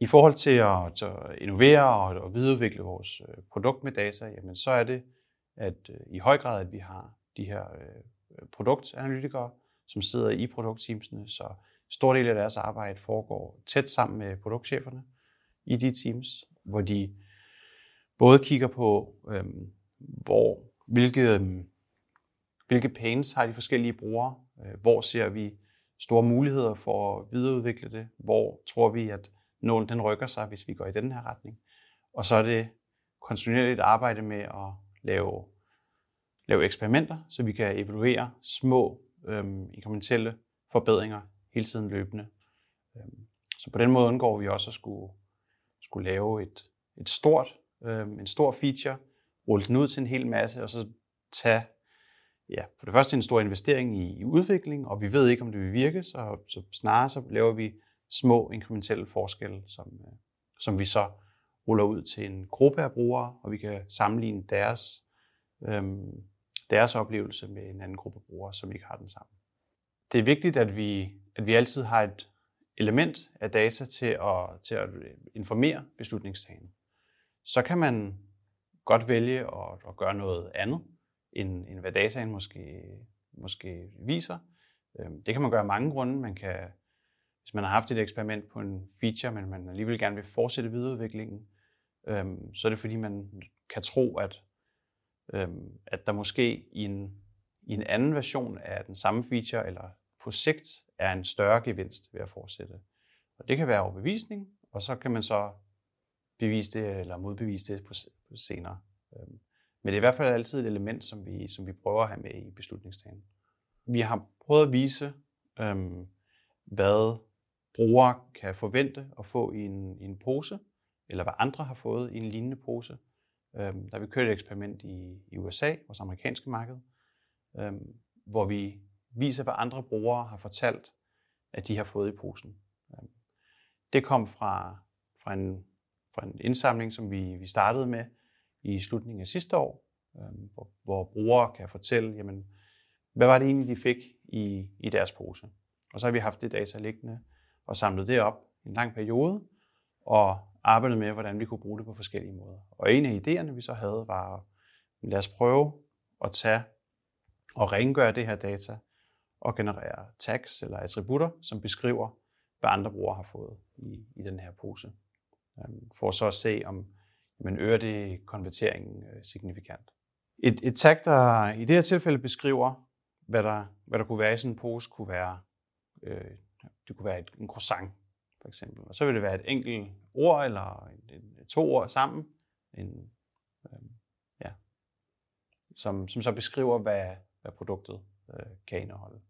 I forhold til at, at innovere og at videreudvikle vores øh, produkt med data, jamen så er det at øh, i høj grad, at vi har de her øh, produktanalytikere, som sidder i produktteamsene, så stor del af deres arbejde foregår tæt sammen med produktcheferne i de teams, hvor de både kigger på, øhm, hvor, hvilke, øhm, hvilke pains har de forskellige brugere, øh, hvor ser vi store muligheder for at videreudvikle det, hvor tror vi, at nålen den rykker sig, hvis vi går i den her retning. Og så er det kontinuerligt arbejde med at lave, lave eksperimenter, så vi kan evaluere små øhm, inkrementelle forbedringer hele tiden løbende. Øhm, så på den måde undgår vi også at skulle, skulle lave et, et stort, øhm, en stor feature, rulle den ud til en hel masse, og så tage ja, for det første en stor investering i, i udvikling, og vi ved ikke, om det vil virke, så, så snarere så laver vi små inkrementelle forskelle, som, øh, som vi så ruller ud til en gruppe af brugere, og vi kan sammenligne deres, øhm, deres oplevelse med en anden gruppe brugere, som ikke har den samme. Det er vigtigt, at vi, at vi altid har et element af data til at, til at øh, informere beslutningstagen. Så kan man godt vælge at, at gøre noget andet, end, end hvad dataen måske, måske viser. Øhm, det kan man gøre af mange grunde. Man kan, hvis man har haft et eksperiment på en feature, men man alligevel gerne vil fortsætte videreudviklingen, øhm, så er det fordi, man kan tro, at, øhm, at der måske i en, i en anden version af den samme feature, eller på sigt, er en større gevinst ved at fortsætte. Og det kan være overbevisning, og så kan man så bevise det eller modbevise det på, på senere. Øhm, men det er i hvert fald altid et element, som vi, som vi prøver at have med i beslutningstagen. Vi har prøvet at vise, øhm, hvad brugere kan forvente at få i en, i en pose, eller hvad andre har fået i en lignende pose. Øhm, der har vi kørt et eksperiment i, i USA, vores amerikanske marked, øhm, hvor vi viser, hvad andre brugere har fortalt, at de har fået i posen. Øhm, det kom fra, fra, en, fra en indsamling, som vi, vi startede med i slutningen af sidste år, øhm, hvor, hvor brugere kan fortælle, jamen, hvad var det egentlig, de fik i, i deres pose. Og så har vi haft det data liggende og samlet det op i en lang periode, og arbejdet med, hvordan vi kunne bruge det på forskellige måder. Og en af idéerne, vi så havde, var, lad os prøve at tage og rengøre det her data og generere tags eller attributter, som beskriver, hvad andre brugere har fået i, i den her pose. Øhm, for så at se, om man øger det konverteringen øh, signifikant. Et, et tag, der i det her tilfælde beskriver, hvad der, hvad der kunne være i sådan en pose, kunne være, øh, det kunne være et, en croissant, for eksempel. Og så vil det være et enkelt ord, eller en, en, to ord sammen, en, øh, ja, som, som så beskriver, hvad, hvad produktet øh, kan indeholde.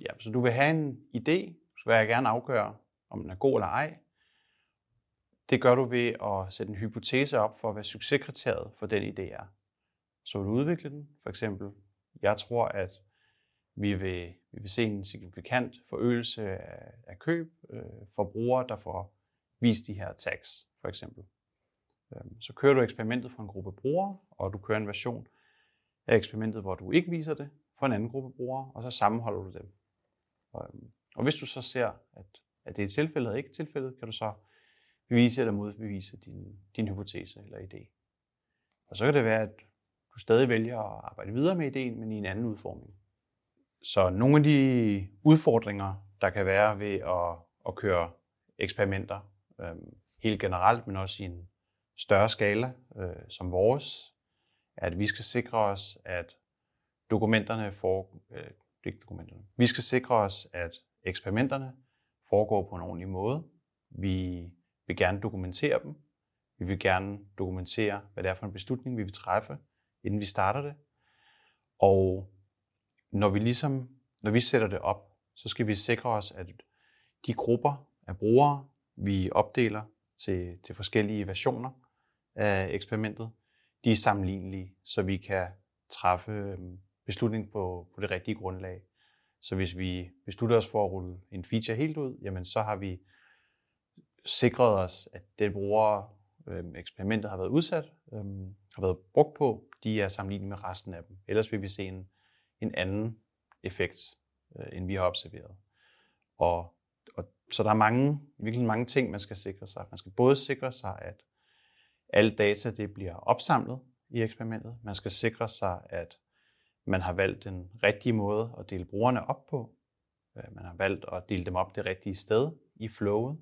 Ja, så du vil have en idé, så vil jeg gerne afgøre, om den er god eller ej. Det gør du ved at sætte en hypotese op for, hvad succeskriteriet for den idé er. Så vil du udvikle den. For eksempel, jeg tror, at vi vil, vi vil se en signifikant forøgelse af, af køb øh, for brugere, der får vist de her tags, for eksempel. Øhm, så kører du eksperimentet for en gruppe brugere, og du kører en version af eksperimentet, hvor du ikke viser det for en anden gruppe brugere, og så sammenholder du dem. Og, og hvis du så ser, at, at det er tilfældet eller ikke tilfældet, kan du så bevise eller modbevise din, din hypotese eller idé. Og så kan det være, at du stadig vælger at arbejde videre med ideen, men i en anden udformning. Så nogle af de udfordringer, der kan være ved at, at køre eksperimenter, øh, helt generelt, men også i en større skala øh, som vores, er, at vi skal sikre os, at dokumenterne får, øh, ikke dokumenterne, vi skal sikre os, at eksperimenterne foregår på en ordentlig måde. Vi vil gerne dokumentere dem. Vi vil gerne dokumentere, hvad det er for en beslutning, vi vil træffe, inden vi starter det. Og når vi ligesom, når vi sætter det op, så skal vi sikre os, at de grupper af brugere, vi opdeler til, til forskellige versioner af eksperimentet, de er sammenlignelige, så vi kan træffe øhm, beslutning på, på det rigtige grundlag. Så hvis vi beslutter os for at rulle en feature helt ud, jamen så har vi sikret os, at det bruger øh, eksperimentet har været udsat, øh, har været brugt på, de er sammenlignet med resten af dem. Ellers vil vi se en, en anden effekt, øh, end vi har observeret. Og, og, så der er mange, virkelig mange ting, man skal sikre sig. Man skal både sikre sig, at alle data det bliver opsamlet i eksperimentet. Man skal sikre sig, at man har valgt den rigtige måde at dele brugerne op på. Øh, man har valgt at dele dem op det rigtige sted i flowet.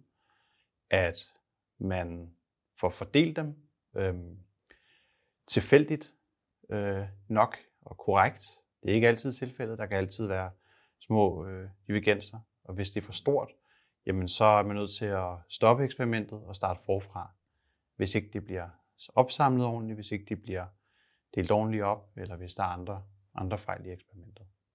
At man får fordelt dem øh, tilfældigt øh, nok og korrekt. Det er ikke altid tilfældet. Der kan altid være små øh, divergenser. Og hvis det er for stort, jamen så er man nødt til at stoppe eksperimentet og starte forfra. Hvis ikke det bliver opsamlet ordentligt, hvis ikke det bliver delt ordentligt op, eller hvis der er andre, andre fejl i eksperimentet.